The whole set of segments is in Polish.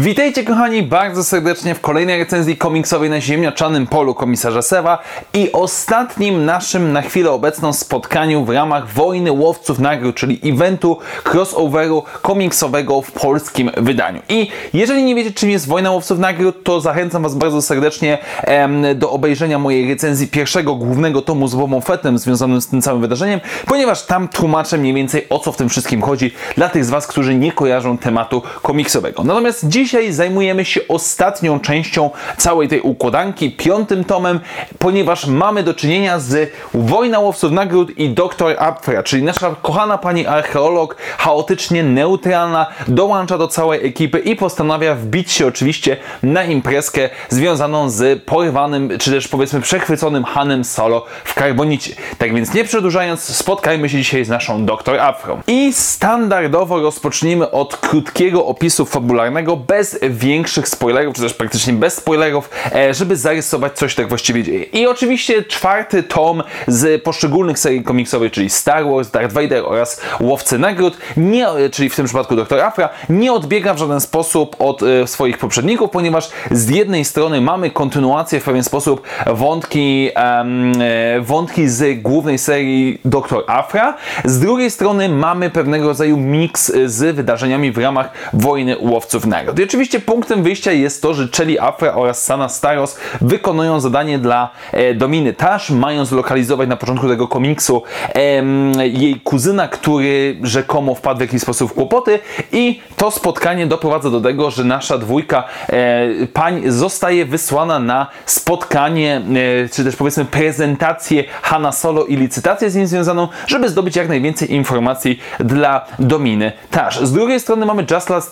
Witajcie kochani bardzo serdecznie w kolejnej recenzji komiksowej na ziemniaczanym polu komisarza Sewa i ostatnim naszym na chwilę obecną spotkaniu w ramach Wojny Łowców Nagród, czyli eventu crossoveru komiksowego w polskim wydaniu. I jeżeli nie wiecie czym jest Wojna Łowców Nagród, to zachęcam Was bardzo serdecznie em, do obejrzenia mojej recenzji pierwszego głównego tomu z Bobą Fettem związanym z tym całym wydarzeniem, ponieważ tam tłumaczę mniej więcej o co w tym wszystkim chodzi dla tych z Was, którzy nie kojarzą tematu komiksowego. Natomiast dzisiaj zajmujemy się ostatnią częścią całej tej układanki, piątym tomem, ponieważ mamy do czynienia z Wojna Łowców Nagród i Doktor Apfra, czyli nasza kochana pani archeolog, chaotycznie neutralna, dołącza do całej ekipy i postanawia wbić się oczywiście na imprezkę związaną z porwanym, czy też powiedzmy przechwyconym Hanem Solo w Karbonicie. Tak więc nie przedłużając, spotkajmy się dzisiaj z naszą Doktor Afrą. I standardowo rozpoczniemy od krótkiego opisu fabularnego, bez większych spoilerów, czy też praktycznie bez spoilerów, e, żeby zarysować coś tak właściwie dzieje. I oczywiście czwarty tom z poszczególnych serii komiksowych, czyli Star Wars, Darth Vader oraz Łowcy Nagród, nie, czyli w tym przypadku Dr. Afra, nie odbiega w żaden sposób od e, swoich poprzedników, ponieważ z jednej strony mamy kontynuację w pewien sposób wątki, e, wątki z głównej serii Dr. Afra, z drugiej strony mamy pewnego rodzaju miks z wydarzeniami w ramach Wojny Łowców Nagród. Oczywiście punktem wyjścia jest to, że Celi Afra oraz Sana Staros wykonują zadanie dla e, Dominy Tash, mają zlokalizować na początku tego komiksu em, jej kuzyna, który rzekomo wpadł w jakiś sposób w kłopoty i to spotkanie doprowadza do tego, że nasza dwójka e, pań zostaje wysłana na spotkanie, e, czy też powiedzmy prezentację Hanna Solo i licytację z nim związaną, żeby zdobyć jak najwięcej informacji dla Dominy Tash. Z drugiej strony mamy Jasla,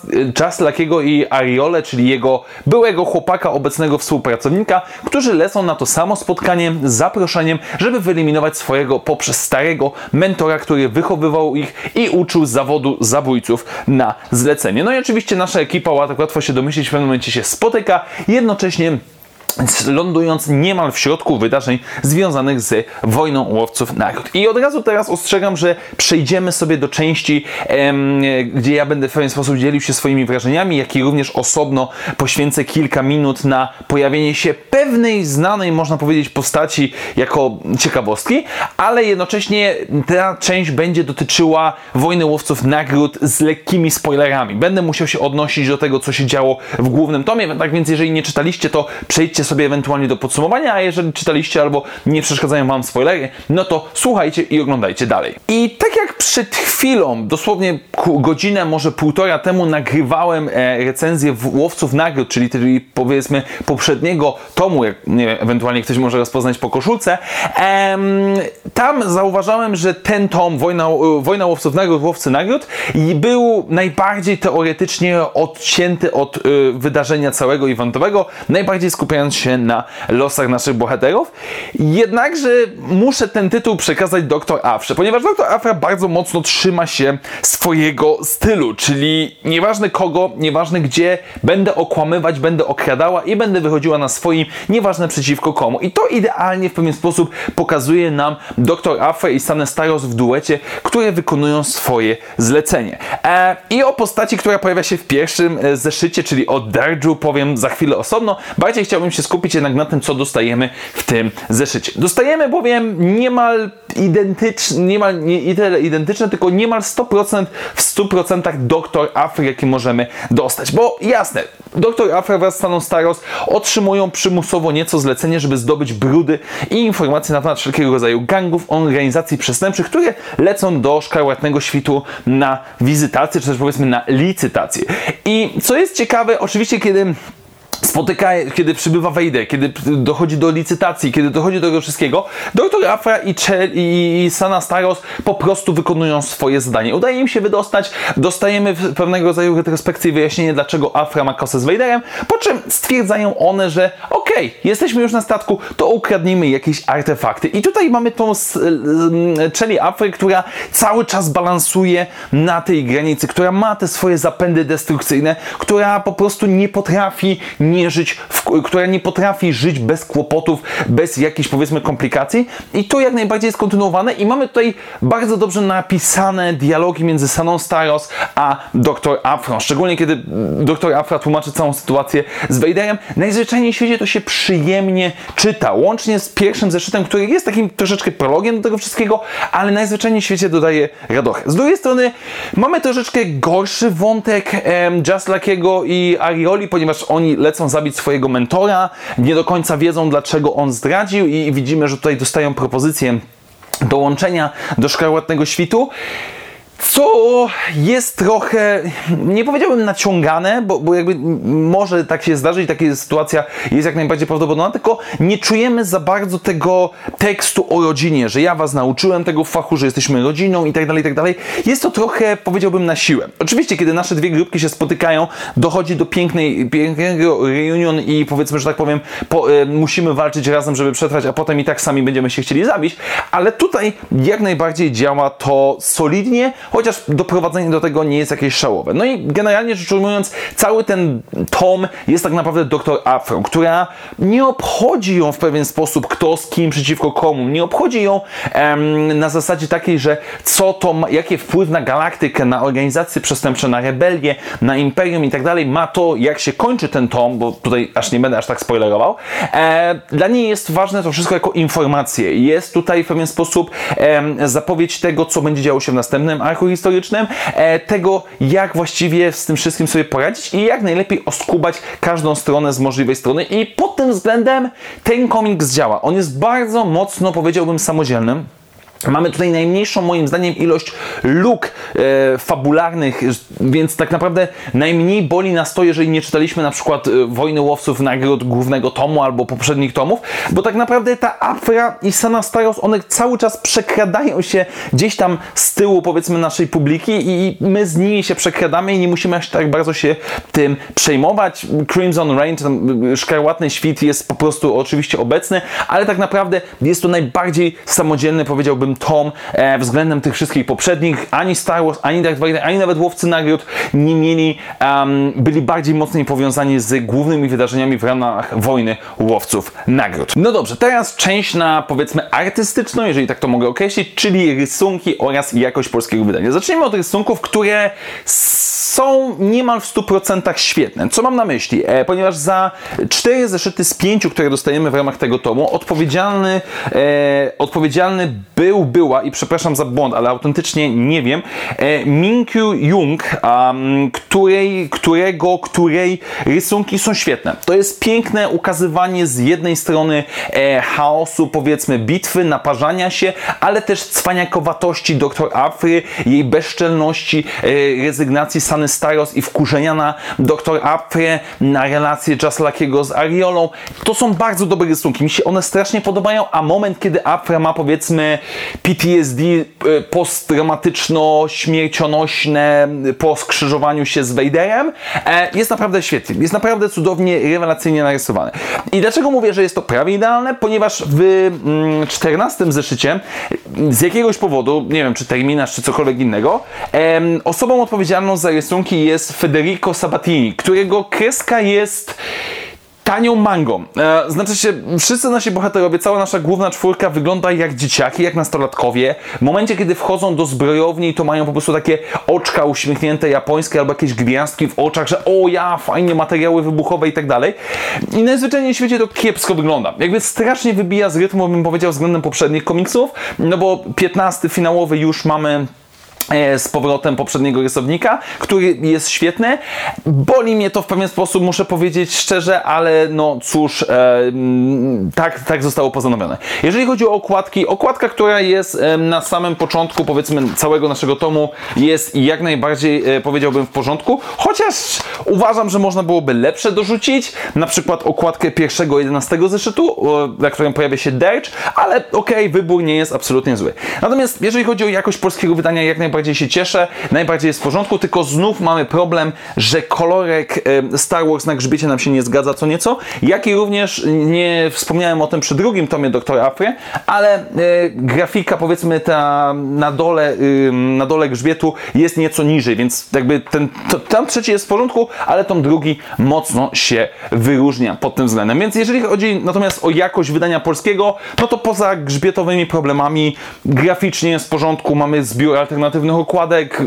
Jaslakiego i Ariole, czyli jego byłego chłopaka, obecnego współpracownika, którzy lecą na to samo spotkanie z zaproszeniem, żeby wyeliminować swojego poprzez starego mentora, który wychowywał ich i uczył zawodu zabójców na zlecenie. No i oczywiście nasza ekipa, tak łatwo się domyślić, w pewnym momencie się spotyka, jednocześnie lądując niemal w środku wydarzeń związanych z wojną łowców nagród. I od razu teraz ostrzegam, że przejdziemy sobie do części, em, gdzie ja będę w pewien sposób dzielił się swoimi wrażeniami, jak i również osobno poświęcę kilka minut na pojawienie się pewnej znanej, można powiedzieć, postaci jako ciekawostki, ale jednocześnie ta część będzie dotyczyła wojny łowców nagród z lekkimi spoilerami. Będę musiał się odnosić do tego, co się działo w głównym tomie, tak więc jeżeli nie czytaliście, to przejdźcie sobie ewentualnie do podsumowania, a jeżeli czytaliście albo nie przeszkadzają Wam spoilery, no to słuchajcie i oglądajcie dalej. I tak jak przed chwilą, dosłownie godzinę, może półtora temu nagrywałem e, recenzję Łowców Nagród, czyli, powiedzmy poprzedniego tomu, jak nie, ewentualnie ktoś może rozpoznać po koszulce, tam zauważałem, że ten tom, Wojna, Wojna Łowców Nagród, Łowcy Nagród, był najbardziej teoretycznie odcięty od y, wydarzenia całego eventowego, najbardziej skupiając się na losach naszych bohaterów. Jednakże muszę ten tytuł przekazać Dr. Afrze, ponieważ Dr. Afra bardzo mocno trzyma się swojego stylu, czyli nieważne kogo, nieważne gdzie, będę okłamywać, będę okradała i będę wychodziła na swoim, nieważne przeciwko komu. I to idealnie w pewien sposób pokazuje nam Dr. Afra i Stanę Staros w duecie, które wykonują swoje zlecenie. E, I o postaci, która pojawia się w pierwszym e, zeszycie, czyli o Darju powiem za chwilę osobno. Bardziej chciałbym się skupić jednak na tym, co dostajemy w tym zeszycie. Dostajemy bowiem niemal identyczne, niemal nie tyle identyczne, tylko niemal 100% w 100% doktor Afry, jaki możemy dostać. Bo jasne, doktor Afra wraz z Staną Staros otrzymują przymusowo nieco zlecenie, żeby zdobyć brudy i informacje na temat wszelkiego rodzaju gangów, organizacji przestępczych, które lecą do szkarłatnego świtu na wizytację, czy też powiedzmy na licytację. I co jest ciekawe, oczywiście kiedy spotyka, kiedy przybywa Vader, kiedy dochodzi do licytacji, kiedy dochodzi do tego wszystkiego, Dr. Afra i, Chel, i Sana Staros po prostu wykonują swoje zadanie. Udaje im się wydostać, dostajemy pewnego rodzaju retrospekcji wyjaśnienie, dlaczego Afra ma kosę z Vaderem, po czym stwierdzają one, że okej, okay, jesteśmy już na statku, to ukradnijmy jakieś artefakty. I tutaj mamy tą Celi Afry, która cały czas balansuje na tej granicy, która ma te swoje zapędy destrukcyjne, która po prostu nie potrafi nie żyć, w, która nie potrafi żyć bez kłopotów, bez jakichś powiedzmy komplikacji i to jak najbardziej jest kontynuowane i mamy tutaj bardzo dobrze napisane dialogi między Saną Staros a dr Afro, szczególnie kiedy dr Afra tłumaczy całą sytuację z Vaderem. Najzwyczajniej w świecie to się przyjemnie czyta, łącznie z pierwszym zeszytem, który jest takim troszeczkę prologiem do tego wszystkiego, ale najzwyczajniej w świecie dodaje radochę. Z drugiej strony mamy troszeczkę gorszy wątek um, Just Luckiego i Arioli, ponieważ oni lecą zabić swojego mentora, nie do końca wiedzą dlaczego on zdradził i widzimy, że tutaj dostają propozycję dołączenia do szkarłatnego świtu co jest trochę, nie powiedziałbym naciągane, bo, bo jakby może tak się zdarzyć, taka sytuacja jest jak najbardziej prawdopodobna, tylko nie czujemy za bardzo tego tekstu o rodzinie, że ja was nauczyłem tego w fachu, że jesteśmy rodziną i tak dalej, i tak dalej. Jest to trochę, powiedziałbym, na siłę. Oczywiście, kiedy nasze dwie grupki się spotykają, dochodzi do pięknej, pięknego reunion i powiedzmy, że tak powiem, po, e, musimy walczyć razem, żeby przetrwać, a potem i tak sami będziemy się chcieli zabić, ale tutaj jak najbardziej działa to solidnie, chociaż doprowadzenie do tego nie jest jakieś szałowe. No i generalnie rzecz ujmując, cały ten tom jest tak naprawdę doktor Afro, która nie obchodzi ją w pewien sposób kto z kim przeciwko komu, nie obchodzi ją em, na zasadzie takiej, że co to ma, jaki wpływ na galaktykę, na organizacje przestępcze, na rebelię, na imperium i tak dalej ma to, jak się kończy ten tom, bo tutaj aż nie będę aż tak spoilerował. E, dla niej jest ważne to wszystko jako informacje. Jest tutaj w pewien sposób e, zapowiedź tego, co będzie działo się w następnym archu historycznym, e, tego jak właściwie z tym wszystkim sobie poradzić i jak najlepiej oskubać każdą stronę z możliwej strony i pod tym względem ten komiks działa. On jest bardzo mocno, powiedziałbym, samodzielnym. Mamy tutaj najmniejszą moim zdaniem ilość luk e, fabularnych, więc tak naprawdę najmniej boli nas to, jeżeli nie czytaliśmy na przykład e, Wojny Łowców nagród głównego tomu albo poprzednich tomów, bo tak naprawdę ta Afra i Sana Staros, one cały czas przekradają się gdzieś tam z tyłu powiedzmy naszej publiki i my z nimi się przekradamy i nie musimy aż tak bardzo się tym przejmować. Crimson Rain, ten e, szkarłatny świt jest po prostu oczywiście obecny, ale tak naprawdę jest to najbardziej samodzielny, tom e, względem tych wszystkich poprzednich. Ani Star Wars, ani Darth Vader, ani nawet Łowcy Nagród nie mieli, um, byli bardziej mocniej powiązani z głównymi wydarzeniami w ramach wojny Łowców Nagród. No dobrze, teraz część na powiedzmy artystyczną, jeżeli tak to mogę określić, czyli rysunki oraz jakość polskiego wydania. Zacznijmy od rysunków, które są niemal w 100% świetne. Co mam na myśli? E, ponieważ za cztery zeszyty z pięciu, które dostajemy w ramach tego tomu, odpowiedzialny, e, odpowiedzialny był była, i przepraszam za błąd, ale autentycznie nie wiem, e, Minkyu Jung, um, której, którego, której rysunki są świetne. To jest piękne ukazywanie z jednej strony e, chaosu, powiedzmy, bitwy, naparzania się, ale też cwaniakowatości doktor Afry, jej bezczelności, e, rezygnacji Sany Staros i wkurzenia na doktor Afry, na relację Jaslakiego z Ariolą. To są bardzo dobre rysunki. Mi się one strasznie podobają, a moment, kiedy Afra ma powiedzmy PTSD e, posttraumatyczno-śmiercionośne po skrzyżowaniu się z Vaderem e, jest naprawdę świetny. Jest naprawdę cudownie, rewelacyjnie narysowany. I dlaczego mówię, że jest to prawie idealne? Ponieważ w 14 mm, zeszycie z jakiegoś powodu, nie wiem czy terminarz, czy cokolwiek innego, osobą odpowiedzialną za rysunki jest Federico Sabatini, którego kreska jest tanią mangą. E, znaczy się, wszyscy nasi bohaterowie, cała nasza główna czwórka wygląda jak dzieciaki, jak nastolatkowie. W momencie, kiedy wchodzą do zbrojowni, to mają po prostu takie oczka uśmiechnięte japońskie albo jakieś gwiazdki w oczach, że o ja, fajnie, materiały wybuchowe i tak dalej. I najzwyczajniej w świecie to kiepsko wygląda. Jakby strasznie wybija z rytmu, bym powiedział, względem poprzednich komiksów, no bo 15 finałowy już mamy z powrotem poprzedniego rysownika, który jest świetny. Boli mnie to w pewien sposób, muszę powiedzieć szczerze, ale no cóż, e, tak, tak zostało postanowione. Jeżeli chodzi o okładki, okładka, która jest e, na samym początku, powiedzmy, całego naszego tomu, jest jak najbardziej, e, powiedziałbym, w porządku, chociaż uważam, że można byłoby lepsze dorzucić, na przykład okładkę pierwszego, 11 zeszytu, na którym pojawia się Derch, ale okej, okay, wybór nie jest absolutnie zły. Natomiast jeżeli chodzi o jakość polskiego wydania, jak najbardziej najbardziej się cieszę, najbardziej jest w porządku, tylko znów mamy problem, że kolorek Star Wars na grzbiecie nam się nie zgadza co nieco, jak i również nie wspomniałem o tym przy drugim tomie Doktora Afry, ale e, grafika powiedzmy ta na dole, na dole grzbietu jest nieco niżej, więc jakby ten, to, tam trzeci jest w porządku, ale tom drugi mocno się wyróżnia pod tym względem. Więc jeżeli chodzi natomiast o jakość wydania polskiego, no to poza grzbietowymi problemami graficznie jest w porządku, mamy zbiór alternatywnych okładek,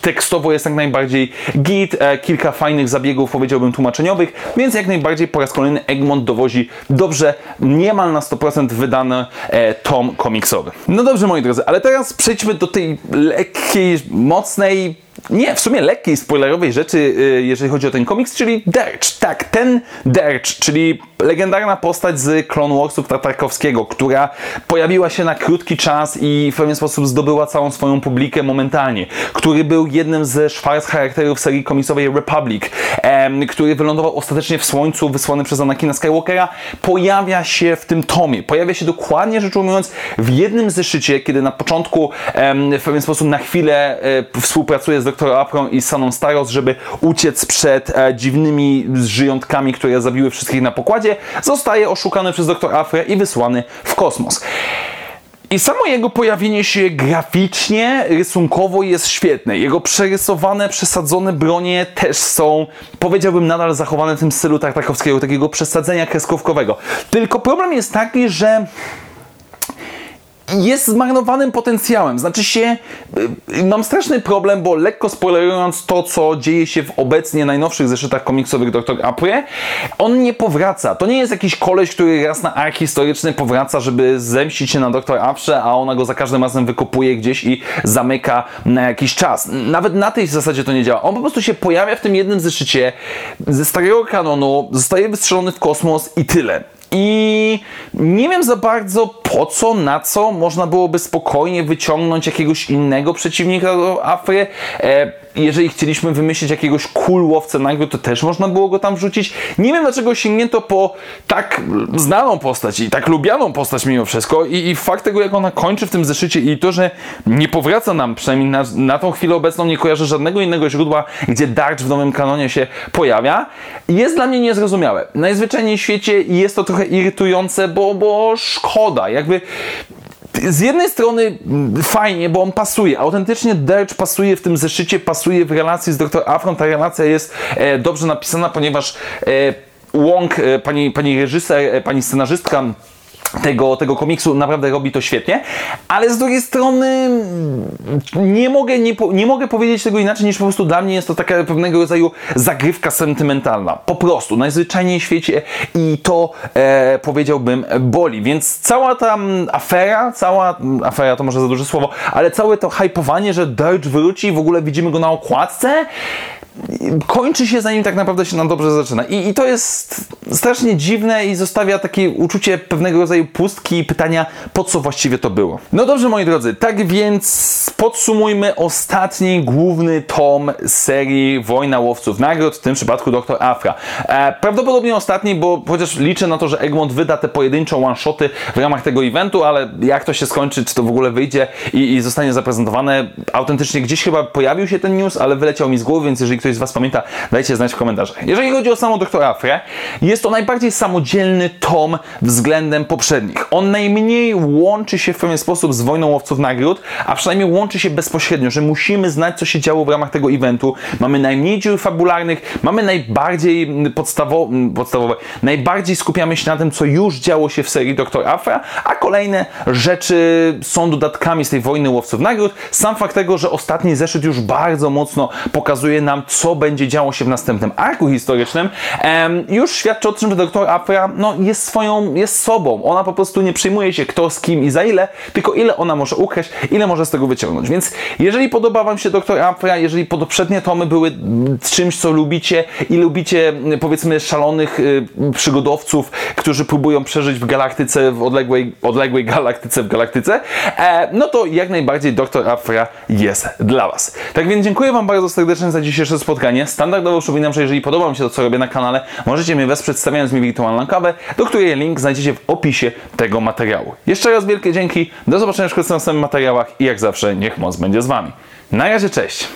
tekstowo jest jak najbardziej git, e, kilka fajnych zabiegów powiedziałbym tłumaczeniowych, więc jak najbardziej po raz kolejny Egmont dowozi dobrze, niemal na 100% wydany e, tom komiksowy. No dobrze moi drodzy, ale teraz przejdźmy do tej lekkiej, mocnej nie, w sumie lekkiej spoilerowej rzeczy, y, jeżeli chodzi o ten komiks, czyli Derch. Tak, ten Derch, czyli legendarna postać z Clone Warsów Tatarkowskiego, która pojawiła się na krótki czas i w pewien sposób zdobyła całą swoją publikę momentalnie, który był jednym ze szwarc charakterów serii komiksowej Republic, em, który wylądował ostatecznie w słońcu, wysłany przez Anakina Skywalkera, pojawia się w tym tomie. Pojawia się dokładnie rzecz ujmując w jednym zeszycie, kiedy na początku em, w pewien sposób na chwilę e, współpracuje z Dr. Aprą i Saną Staros, żeby uciec przed e, dziwnymi żyjątkami, które zabiły wszystkich na pokładzie, zostaje oszukany przez Dr. Afrę i wysłany w kosmos. I samo jego pojawienie się graficznie, rysunkowo jest świetne. Jego przerysowane, przesadzone bronie też są, powiedziałbym, nadal zachowane w tym stylu tartakowskiego, takiego przesadzenia kreskówkowego. Tylko problem jest taki, że jest zmarnowanym potencjałem. Znaczy się, y, mam straszny problem, bo lekko spoilerując to, co dzieje się w obecnie najnowszych zeszytach komiksowych Dr. Apre, on nie powraca. To nie jest jakiś koleś, który raz na ark historyczny powraca, żeby zemścić się na Dr. Aprze, a ona go za każdym razem wykopuje gdzieś i zamyka na jakiś czas. Nawet na tej zasadzie to nie działa. On po prostu się pojawia w tym jednym zeszycie ze starego kanonu, zostaje wystrzelony w kosmos i tyle. I nie wiem za bardzo po co, na co można byłoby spokojnie wyciągnąć jakiegoś innego przeciwnika do Afry. E, jeżeli chcieliśmy wymyślić jakiegoś cool łowcę nagród, to też można było go tam wrzucić. Nie wiem dlaczego sięgnięto po tak znaną postać i tak lubianą postać mimo wszystko i, i fakt tego jak ona kończy w tym zeszycie i to, że nie powraca nam, przynajmniej na, na tą chwilę obecną nie kojarzę żadnego innego źródła, gdzie Darch w nowym kanonie się pojawia, jest dla mnie niezrozumiałe. Najzwyczajniej w świecie jest to trochę irytujące, bo, bo szkoda. Jakby z jednej strony fajnie, bo on pasuje. Autentycznie Derch pasuje w tym zeszycie, pasuje w relacji z Dr. Afron. Ta relacja jest e, dobrze napisana, ponieważ e, Wong, e, pani, pani reżyser, e, pani scenarzystka tego, tego komiksu naprawdę robi to świetnie, ale z drugiej strony nie mogę, nie, nie mogę powiedzieć tego inaczej niż po prostu dla mnie jest to taka pewnego rodzaju zagrywka sentymentalna. Po prostu, najzwyczajniej w świecie i to e, powiedziałbym boli. Więc cała ta afera, cała afera to może za duże słowo, ale całe to hypowanie, że Dirge wróci i w ogóle widzimy go na okładce, kończy się zanim tak naprawdę się nam dobrze zaczyna. I, I, to jest strasznie dziwne i zostawia takie uczucie pewnego rodzaju pustki i pytania, po co właściwie to było. No dobrze, moi drodzy, tak więc podsumujmy ostatni główny tom serii Wojna Łowców Nagród, w tym przypadku Dr. Afra. E, prawdopodobnie ostatni, bo chociaż liczę na to, że Egmont wyda te pojedyncze one-shoty w ramach tego eventu, ale jak to się skończy, czy to w ogóle wyjdzie i, i zostanie zaprezentowane, autentycznie gdzieś chyba pojawił się ten news, ale wyleciał mi z głowy, więc jeżeli ktoś z Was pamięta, dajcie znać w komentarzach. Jeżeli chodzi o samą doktora Afrę, jest to najbardziej samodzielny tom względem poprzednich. On najmniej łączy się w pewien sposób z Wojną Łowców Nagród, a przynajmniej łączy się bezpośrednio, że musimy znać, co się działo w ramach tego eventu. Mamy najmniej dziur fabularnych, mamy najbardziej podstawo podstawowe, najbardziej skupiamy się na tym, co już działo się w serii Doktor Afra, a kolejne rzeczy są dodatkami z tej Wojny Łowców Nagród. Sam fakt tego, że ostatni zeszyt już bardzo mocno pokazuje nam, co będzie działo się w następnym arku historycznym, już świadczy o tym, że doktor Afra no, jest swoją, jest sobą. Ona po prostu nie przejmuje się kto z kim i za ile, tylko ile ona może ukraść, ile może z tego wyciągnąć. Więc jeżeli podoba Wam się doktor Afra, jeżeli poprzednie tomy były czymś, co lubicie i lubicie powiedzmy szalonych y, przygodowców, którzy próbują przeżyć w galaktyce, w odległej, odległej galaktyce w galaktyce, e, no to jak najbardziej doktor Afra jest dla Was. Tak więc dziękuję Wam bardzo serdecznie za dzisiejsze spotkanie. Standardowo przypominam, że jeżeli podoba Wam się to, co robię na kanale, możecie mnie wesprzeć stawiając mi wirtualną kawę, do której link znajdziecie w opisie tego materiału. Jeszcze raz wielkie dzięki, do zobaczenia w następnych materiałach i jak zawsze niech moc będzie z Wami. Na razie, cześć!